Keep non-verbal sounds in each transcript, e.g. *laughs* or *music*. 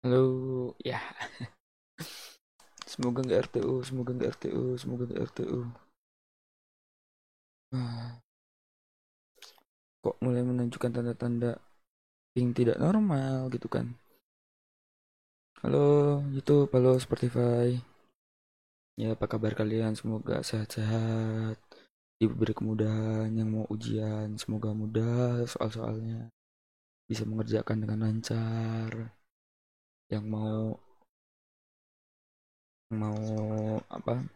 Halo, ya. *laughs* Semoga nggak RTU, semoga nggak RTU, semoga nggak RTU. *sighs* Kok mulai menunjukkan tanda-tanda ping tidak normal gitu kan? Halo YouTube, halo Spotify. Ya, apa kabar kalian? Semoga sehat-sehat, diberi kemudahan yang mau ujian, semoga mudah soal-soalnya, bisa mengerjakan dengan lancar. Yang mau mau apa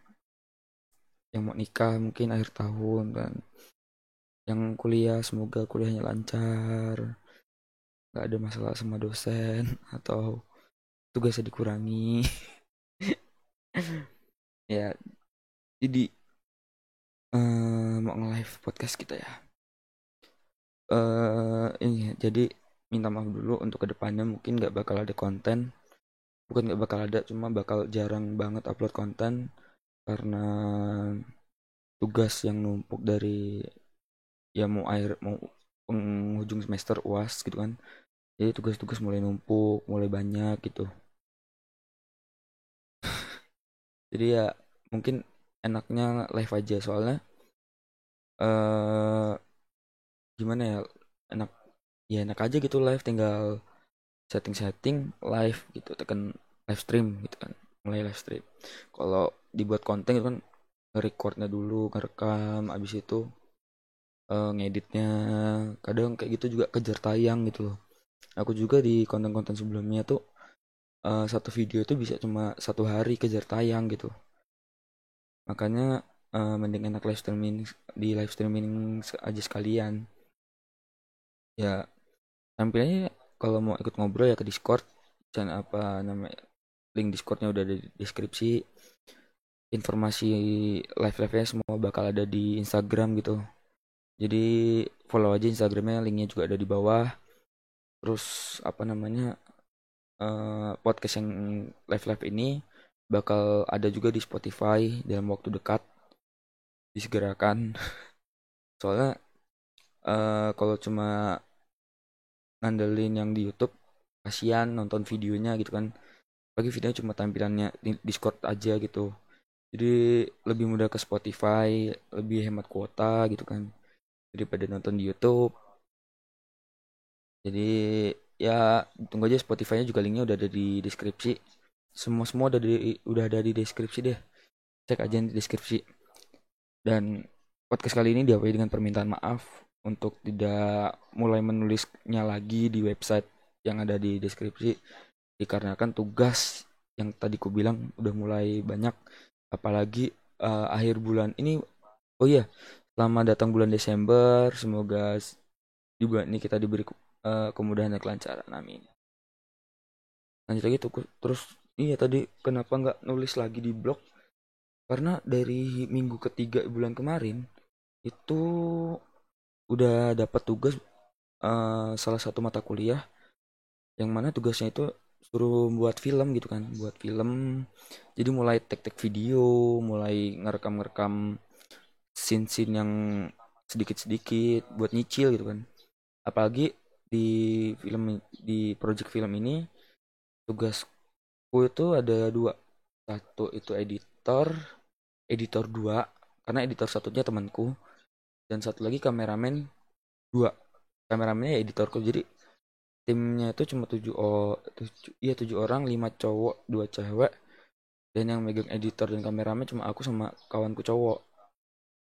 yang mau nikah mungkin akhir tahun dan yang kuliah semoga kuliahnya lancar nggak ada masalah sama dosen *laughs* atau tugasnya dikurangi. *laughs* Ya jadi uh, mau nge-live podcast kita ya. Uh, ini jadi minta maaf dulu untuk ke depannya mungkin nggak bakal ada konten. Bukan nggak bakal ada cuma bakal jarang banget upload konten karena tugas yang numpuk dari ya mau air mau penghujung semester uas gitu kan. Jadi tugas-tugas mulai numpuk mulai banyak gitu. *laughs* Jadi ya mungkin enaknya live aja soalnya eh uh, gimana ya enak ya enak aja gitu live tinggal setting-setting live gitu tekan live stream gitu kan mulai live stream. Kalau dibuat konten itu kan recordnya dulu ngerekam abis itu uh, ngeditnya kadang kayak gitu juga kejar tayang gitu loh. Aku juga di konten-konten sebelumnya tuh uh, satu video itu bisa cuma satu hari kejar tayang gitu. Makanya uh, mending enak live streaming di live streaming aja sekalian. Ya tampilnya kalau mau ikut ngobrol ya ke Discord dan apa namanya link Discordnya udah ada di deskripsi. Informasi live live nya semua bakal ada di Instagram gitu. Jadi follow aja Instagramnya linknya juga ada di bawah. Terus apa namanya uh, podcast yang live live ini bakal ada juga di Spotify dalam waktu dekat. Disegerakan. *laughs* Soalnya uh, kalau cuma ngandelin yang di YouTube kasihan nonton videonya gitu kan. Bagi videonya cuma tampilannya di Discord aja gitu. Jadi lebih mudah ke Spotify lebih hemat kuota gitu kan daripada nonton di YouTube. Jadi ya tunggu aja Spotify-nya juga linknya udah ada di deskripsi. Semua semua udah di udah ada di deskripsi deh. Cek aja di deskripsi. Dan podcast kali ini diawali dengan permintaan maaf untuk tidak mulai menulisnya lagi di website yang ada di deskripsi dikarenakan tugas yang tadi ku bilang udah mulai banyak apalagi uh, akhir bulan ini oh iya Selamat datang bulan Desember. Semoga di bulan ini kita diberi uh, kemudahan dan kelancaran. Amin. Lanjut lagi tuh terus iya tadi kenapa nggak nulis lagi di blog? Karena dari minggu ketiga bulan kemarin itu udah dapat tugas uh, salah satu mata kuliah yang mana tugasnya itu suruh buat film gitu kan, buat film. Jadi mulai tek-tek video, mulai ngerekam-ngerekam scene-scene yang sedikit-sedikit buat nyicil gitu kan. Apalagi di film di project film ini tugasku itu ada dua. Satu itu editor editor dua karena editor satunya temanku dan satu lagi kameramen dua. Kameramennya ya editorku. Jadi timnya itu cuma tujuh oh tujuh iya tujuh orang lima cowok dua cewek. Dan yang megang editor dan kameramen cuma aku sama kawanku cowok.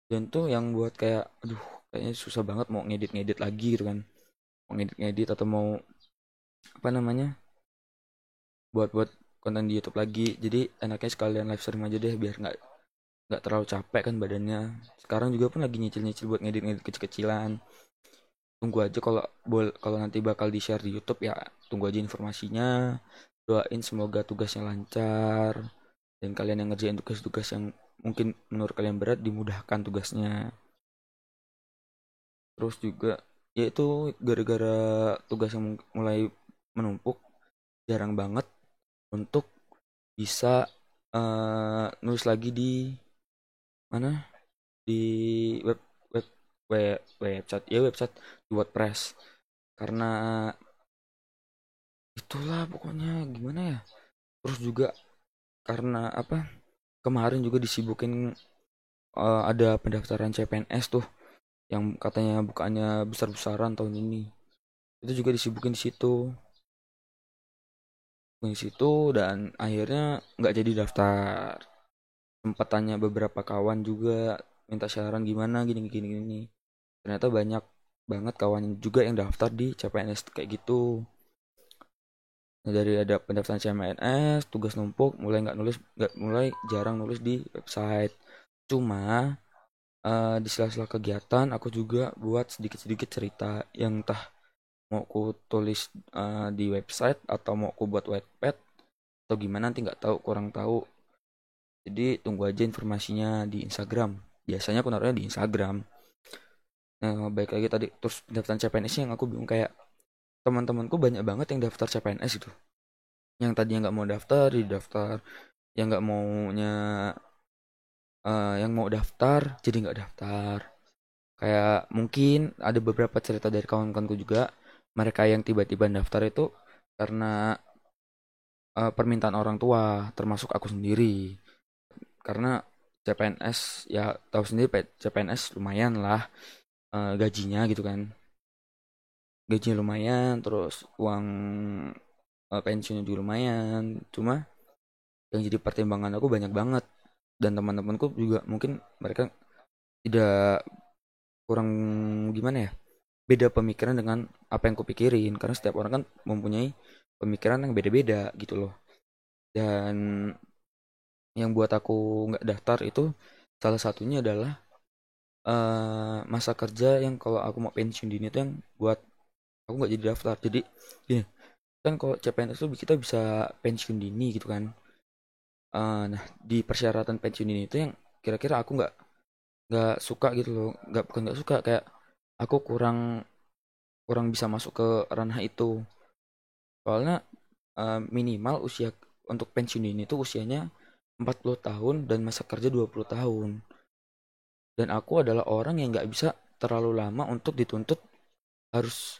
Dan tuh yang buat kayak aduh kayaknya susah banget mau ngedit-ngedit lagi gitu kan. Mau ngedit-ngedit atau mau apa namanya buat-buat konten di YouTube lagi. Jadi enaknya sekalian live stream aja deh biar nggak nggak terlalu capek kan badannya. Sekarang juga pun lagi nyicil-nyicil buat ngedit-ngedit kecil-kecilan. Tunggu aja kalau kalau nanti bakal di share di YouTube ya tunggu aja informasinya. Doain semoga tugasnya lancar dan kalian yang ngerjain tugas-tugas yang mungkin menurut kalian berat dimudahkan tugasnya. Terus juga yaitu gara-gara tugas yang mulai menumpuk jarang banget untuk bisa uh, nulis lagi di mana? Di web web web website. Ya website. Di WordPress. Karena itulah pokoknya. Gimana ya? Terus juga karena apa? Kemarin juga disibukin uh, ada pendaftaran CPNS tuh. Yang katanya bukannya besar-besaran tahun ini. Itu juga disibukin di situ. Di situ dan akhirnya nggak jadi daftar sempat tanya beberapa kawan juga minta saran gimana gini gini gini ternyata banyak banget kawan juga yang daftar di CPNS kayak gitu. Nah, dari ada pendaftaran CPNS tugas numpuk mulai nggak nulis nggak mulai jarang nulis di website. Cuma uh, di sela-sela kegiatan aku juga buat sedikit-sedikit cerita yang entah mau ku tulis uh, di website atau mau ku buat webpad atau gimana nanti nggak tahu kurang tahu jadi tunggu aja informasinya di Instagram. Biasanya aku naruhnya di Instagram. Nah baik lagi tadi terus daftar CPNS yang aku bingung kayak teman-temanku banyak banget yang daftar CPNS itu yang tadinya nggak mau daftar di daftar yang nggak maunya uh, yang mau daftar jadi nggak daftar. Kayak mungkin ada beberapa cerita dari kawan-kawanku juga. Mereka yang tiba-tiba daftar itu karena uh, permintaan orang tua termasuk aku sendiri karena CPNS ya tahu sendiri CPNS lumayan lah uh, gajinya gitu kan. Gajinya lumayan terus uang uh, pensiunnya juga lumayan. Cuma yang jadi pertimbangan aku banyak banget. Dan teman-temanku juga mungkin mereka tidak kurang gimana ya beda pemikiran dengan apa yang kupikirin. Karena setiap orang kan mempunyai pemikiran yang beda-beda gitu loh. Dan yang buat aku nggak daftar itu salah satunya adalah uh, masa kerja yang kalau aku mau pensiun dini itu yang buat aku nggak jadi daftar. Jadi gini kan kalau CPNS itu kita bisa pensiun dini gitu kan. Uh, nah di persyaratan pensiun dini itu yang kira-kira aku nggak nggak suka gitu loh. Nggak bukan nggak suka kayak aku kurang kurang bisa masuk ke ranah itu. Soalnya uh, minimal usia untuk pensiun ini tuh usianya 40 tahun dan masa kerja 20 tahun. Dan aku adalah orang yang nggak bisa terlalu lama untuk dituntut. Harus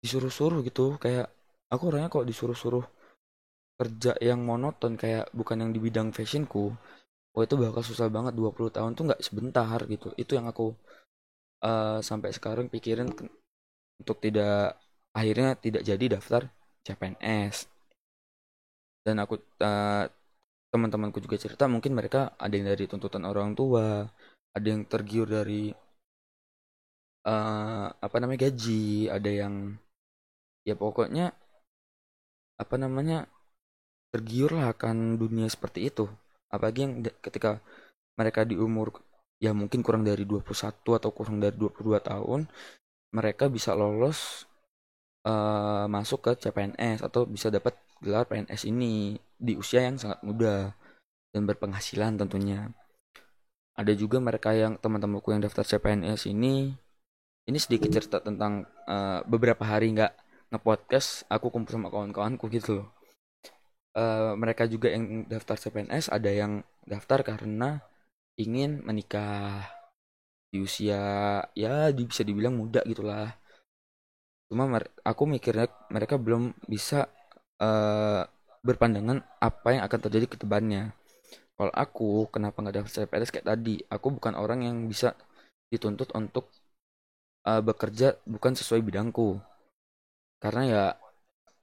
disuruh-suruh gitu. Kayak aku orangnya kok disuruh-suruh kerja yang monoton kayak bukan yang di bidang fashionku oh itu bakal susah banget. 20 tahun tuh nggak sebentar gitu. Itu yang aku uh, sampai sekarang pikirin untuk tidak akhirnya tidak jadi daftar CPNS dan aku uh, teman-temanku juga cerita mungkin mereka ada yang dari tuntutan orang tua ada yang tergiur dari uh, apa namanya gaji ada yang ya pokoknya apa namanya tergiur lah akan dunia seperti itu. Apalagi yang ketika mereka di umur ya mungkin kurang dari 21 atau kurang dari 22 tahun mereka bisa lolos uh, masuk ke CPNS atau bisa dapat gelar PNS ini di usia yang sangat muda dan berpenghasilan tentunya. Ada juga mereka yang teman-temanku yang daftar CPNS ini ini sedikit cerita tentang uh, beberapa hari nggak ngepodcast aku kumpul sama kawan-kawanku gitu loh. Uh, mereka juga yang daftar CPNS ada yang daftar karena ingin menikah di usia ya bisa dibilang muda gitulah cuma aku mikirnya mereka belum bisa uh, berpandangan apa yang akan terjadi ke depannya. Kalau aku kenapa nggak daftar CPNS kayak tadi? Aku bukan orang yang bisa dituntut untuk uh, bekerja bukan sesuai bidangku. Karena ya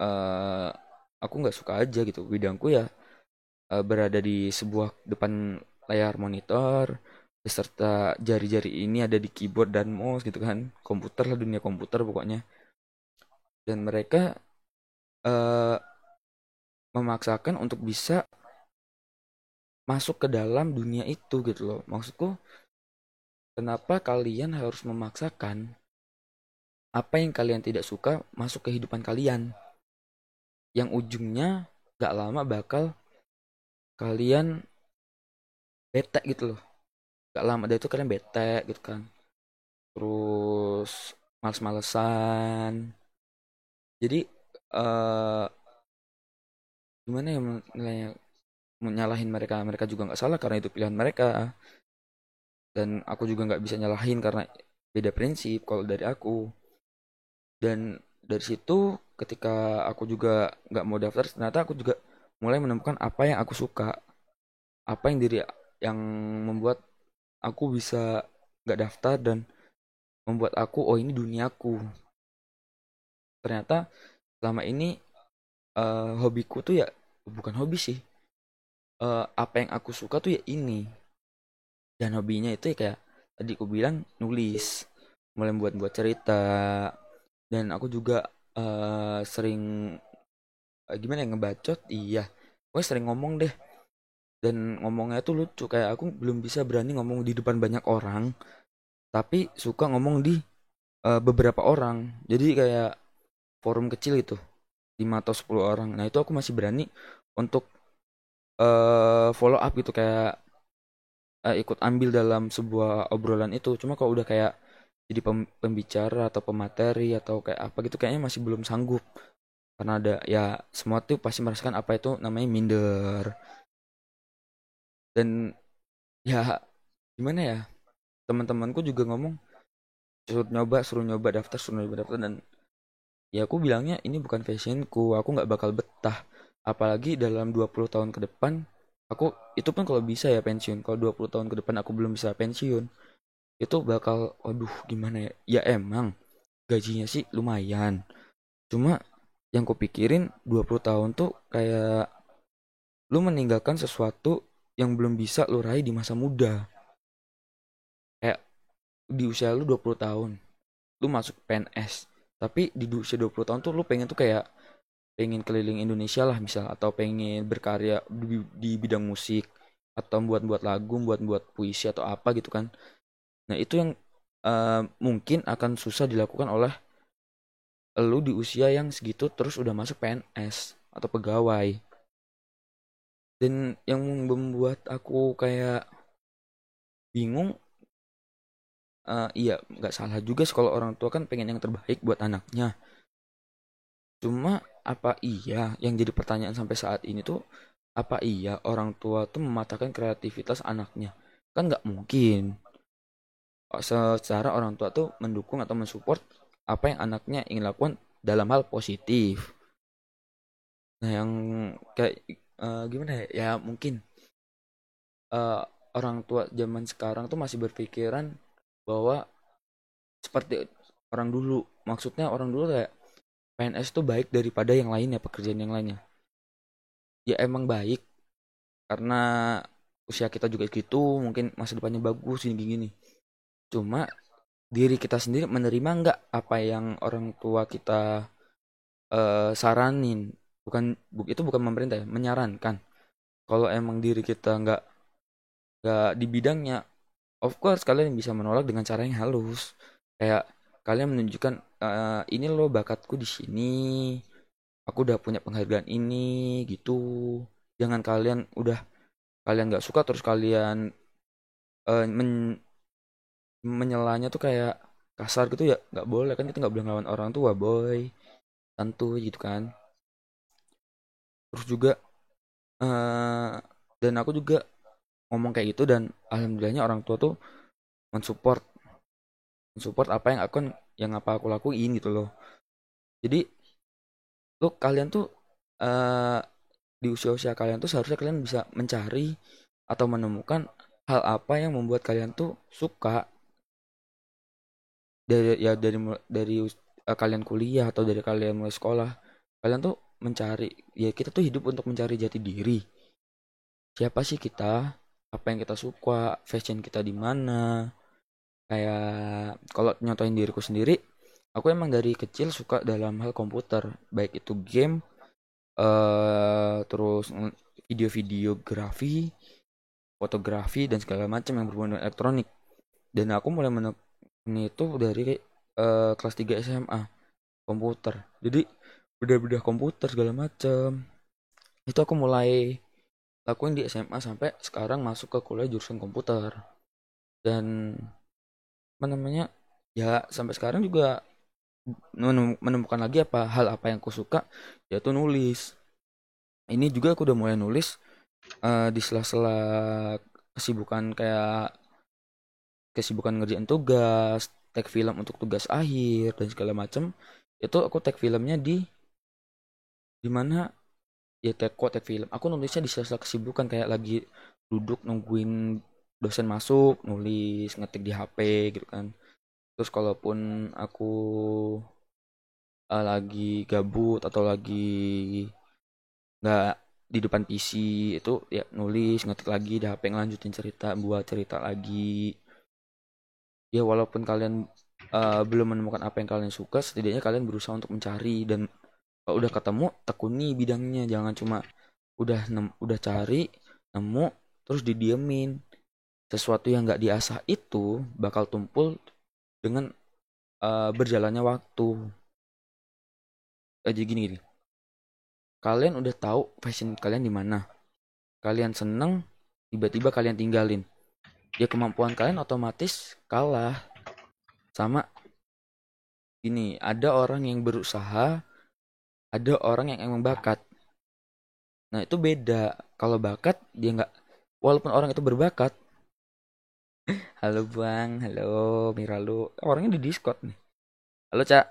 uh, aku nggak suka aja gitu. Bidangku ya uh, berada di sebuah depan layar monitor beserta jari-jari ini ada di keyboard dan mouse gitu kan. Komputer lah dunia komputer pokoknya dan mereka uh, memaksakan untuk bisa masuk ke dalam dunia itu gitu loh. Maksudku kenapa kalian harus memaksakan apa yang kalian tidak suka masuk ke kehidupan kalian? Yang ujungnya gak lama bakal kalian bete gitu loh. Gak lama dari itu kalian bete gitu kan. Terus males-malesan jadi uh, gimana ya nilainya? Menyalahin mereka mereka juga nggak salah karena itu pilihan mereka. Dan aku juga nggak bisa nyalahin karena beda prinsip kalau dari aku. Dan dari situ ketika aku juga nggak mau daftar ternyata aku juga mulai menemukan apa yang aku suka. Apa yang diri yang membuat aku bisa nggak daftar dan membuat aku oh ini duniaku ternyata selama ini uh, hobiku tuh ya bukan hobi sih. Uh, apa yang aku suka tuh ya ini. Dan hobinya itu ya kayak tadi aku bilang nulis mulai buat buat cerita. Dan aku juga uh, sering uh, gimana ya ngebacot? Iya gue sering ngomong deh. Dan ngomongnya tuh lucu kayak aku belum bisa berani ngomong di depan banyak orang tapi suka ngomong di uh, beberapa orang. Jadi kayak forum kecil itu 5 atau 10 orang. Nah itu aku masih berani untuk uh, follow up gitu kayak uh, ikut ambil dalam sebuah obrolan itu. Cuma kalau udah kayak jadi pembicara atau pemateri atau kayak apa gitu kayaknya masih belum sanggup. Karena ada ya semua tuh pasti merasakan apa itu namanya minder. Dan ya gimana ya teman-temanku juga ngomong suruh nyoba suruh nyoba daftar suruh nyoba daftar. Dan ya aku bilangnya ini bukan fashionku. Aku nggak bakal betah. Apalagi dalam 20 tahun ke depan aku itu pun kalau bisa ya pensiun. Kalau 20 tahun ke depan aku belum bisa pensiun itu bakal waduh gimana ya? Ya emang gajinya sih lumayan. Cuma yang kupikirin 20 tahun tuh kayak lu meninggalkan sesuatu yang belum bisa lu raih di masa muda. Kayak di usia lu 20 tahun lu masuk PNS tapi di usia 20 tahun tuh lu pengen tuh kayak pengen keliling Indonesia lah misal atau pengen berkarya di, di bidang musik atau buat-buat lagu buat-buat puisi atau apa gitu kan Nah, itu yang uh, mungkin akan susah dilakukan oleh lu di usia yang segitu terus udah masuk PNS atau pegawai. Dan yang membuat aku kayak bingung uh, iya nggak salah juga kalau orang tua kan pengen yang terbaik buat anaknya. Cuma apa iya yang jadi pertanyaan sampai saat ini tuh apa iya orang tua tuh mematahkan kreativitas anaknya? Kan nggak mungkin secara orang tua tuh mendukung atau mensupport apa yang anaknya ingin lakukan dalam hal positif. Nah yang kayak uh, gimana ya? Ya mungkin uh, orang tua zaman sekarang tuh masih berpikiran bahwa seperti orang dulu. Maksudnya orang dulu kayak PNS tuh baik daripada yang lainnya pekerjaan yang lainnya. Ya emang baik karena usia kita juga gitu mungkin masa depannya bagus gini gini cuma diri kita sendiri menerima nggak apa yang orang tua kita uh, saranin bukan bu, itu bukan memerintah ya menyarankan kalau emang diri kita nggak nggak di bidangnya of course kalian bisa menolak dengan cara yang halus. Kayak kalian menunjukkan uh, ini loh bakatku di sini. Aku udah punya penghargaan ini gitu. Jangan kalian udah kalian nggak suka terus kalian uh, men menyelanya tuh kayak kasar gitu ya nggak boleh. Kan kita nggak boleh ngelawan orang tua boy. Tentu gitu kan. Terus juga uh, dan aku juga ngomong kayak gitu dan alhamdulillahnya orang tua tuh mensupport. Mensupport apa yang aku yang apa aku lakuin gitu loh. Jadi lo kalian tuh uh, di usia-usia kalian tuh seharusnya kalian bisa mencari atau menemukan hal apa yang membuat kalian tuh suka. Dari ya dari dari uh, kalian kuliah atau dari kalian mulai sekolah kalian tuh mencari ya kita tuh hidup untuk mencari jati diri. Siapa sih kita apa yang kita suka fashion kita di mana. Kayak kalau nyontohin diriku sendiri aku emang dari kecil suka dalam hal komputer. Baik itu game uh, terus video-video grafi fotografi dan segala macam yang berhubungan dengan elektronik. Dan aku mulai ini itu dari uh, kelas 3 SMA komputer. Jadi beda-beda komputer segala macem itu aku mulai lakuin di SMA sampai sekarang masuk ke kuliah jurusan komputer. Dan apa namanya ya sampai sekarang juga menemukan lagi apa hal apa yang aku suka yaitu nulis. Ini juga aku udah mulai nulis uh, di sela-sela kesibukan kayak kesibukan ngerjain tugas tag film untuk tugas akhir dan segala macam itu aku tag filmnya di di mana ya tag kok tag film. Aku nulisnya di sela-sela kesibukan kayak lagi duduk nungguin dosen masuk nulis ngetik di HP gitu kan. Terus kalaupun aku uh, lagi gabut atau lagi nggak di depan PC itu ya nulis ngetik lagi di HP ngelanjutin cerita buat cerita lagi. Ya walaupun kalian uh, belum menemukan apa yang kalian suka setidaknya kalian berusaha untuk mencari dan kalau udah ketemu tekuni bidangnya. Jangan cuma udah nem udah cari nemu terus didiemin. Sesuatu yang nggak diasah itu bakal tumpul dengan uh, berjalannya waktu. Eh, jadi gini gini. Kalian udah tahu passion kalian di mana. Kalian seneng tiba-tiba kalian tinggalin. Ya kemampuan kalian otomatis kalah. Sama ini ada orang yang berusaha ada orang yang emang bakat. Nah itu beda. Kalau bakat dia nggak walaupun orang itu berbakat. *laughs* Halo bang halo Miralu orangnya di discord nih. Halo cak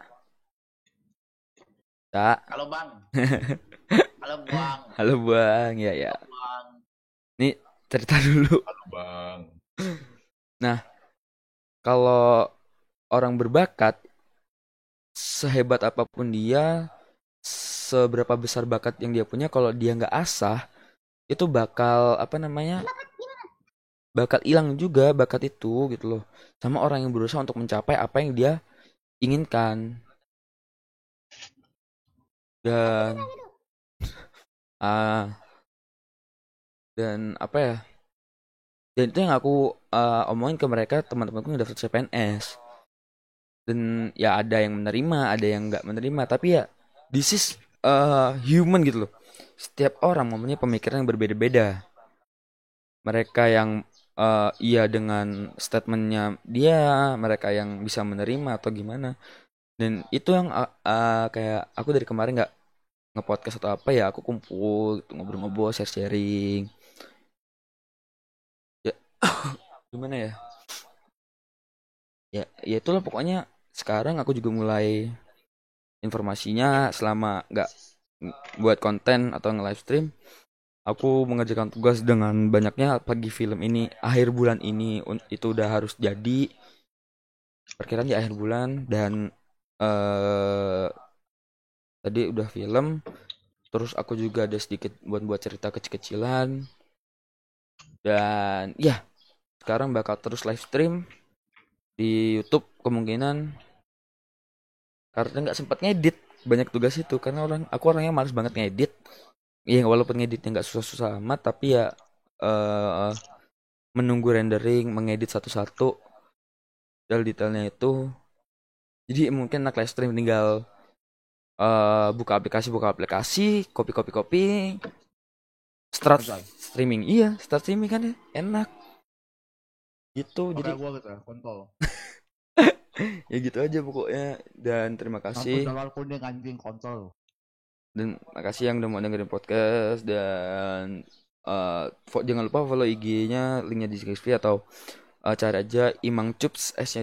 cak halo bang. *laughs* Halo bang halo bang ya ya. Bang. nih cerita dulu. Halo bang. Nah, kalau orang berbakat, sehebat apa pun dia, seberapa besar bakat yang dia punya, kalau dia nggak asah, itu bakal apa namanya? Bakal hilang juga bakat itu gitu loh. Sama orang yang berusaha untuk mencapai apa yang dia inginkan. Dan *laughs* ah dan apa ya? dan itu yang aku uh, omongin ke mereka teman-temanku yang daftar CPNS dan ya ada yang menerima ada yang nggak menerima tapi ya this is uh, human gitu loh. Setiap orang mempunyai pemikiran yang berbeda-beda. Mereka yang uh, iya dengan statementnya dia mereka yang bisa menerima atau gimana. Dan itu yang uh, uh, kayak aku dari kemarin nggak ngepodcast atau apa ya aku kumpul gitu, ngobrol-ngobrol share-sharing. *coughs* Gimana ya? Ya ya itulah pokoknya sekarang aku juga mulai informasinya selama nggak buat konten atau nge-live stream aku mengerjakan tugas dengan banyaknya pagi film ini akhir bulan ini itu udah harus jadi perkiraan di akhir bulan dan uh, tadi udah film terus aku juga ada sedikit buat buat cerita kecil-kecilan dan ya sekarang bakal terus live stream di YouTube kemungkinan karena nggak sempat ngedit banyak tugas itu karena orang aku orangnya males banget ngedit. Ya walaupun ngeditnya nggak susah-susah amat tapi ya uh, menunggu rendering mengedit satu-satu detail-detailnya itu. Jadi mungkin anak live stream tinggal uh, buka aplikasi buka aplikasi kopi kopi kopi start streaming. Iya start streaming kan ya enak. Gitu Pake jadi gua gitu kontol *laughs* *laughs* ya gitu aja pokoknya. Dan terima kasih. Aku kuning anjing kontol? Dan makasih yang udah mau dengerin podcast. Dan uh, jangan lupa follow IG-nya linknya di deskripsi atau uh, cari aja Imang Cups S-nya